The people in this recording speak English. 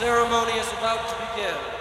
ceremony is about to begin.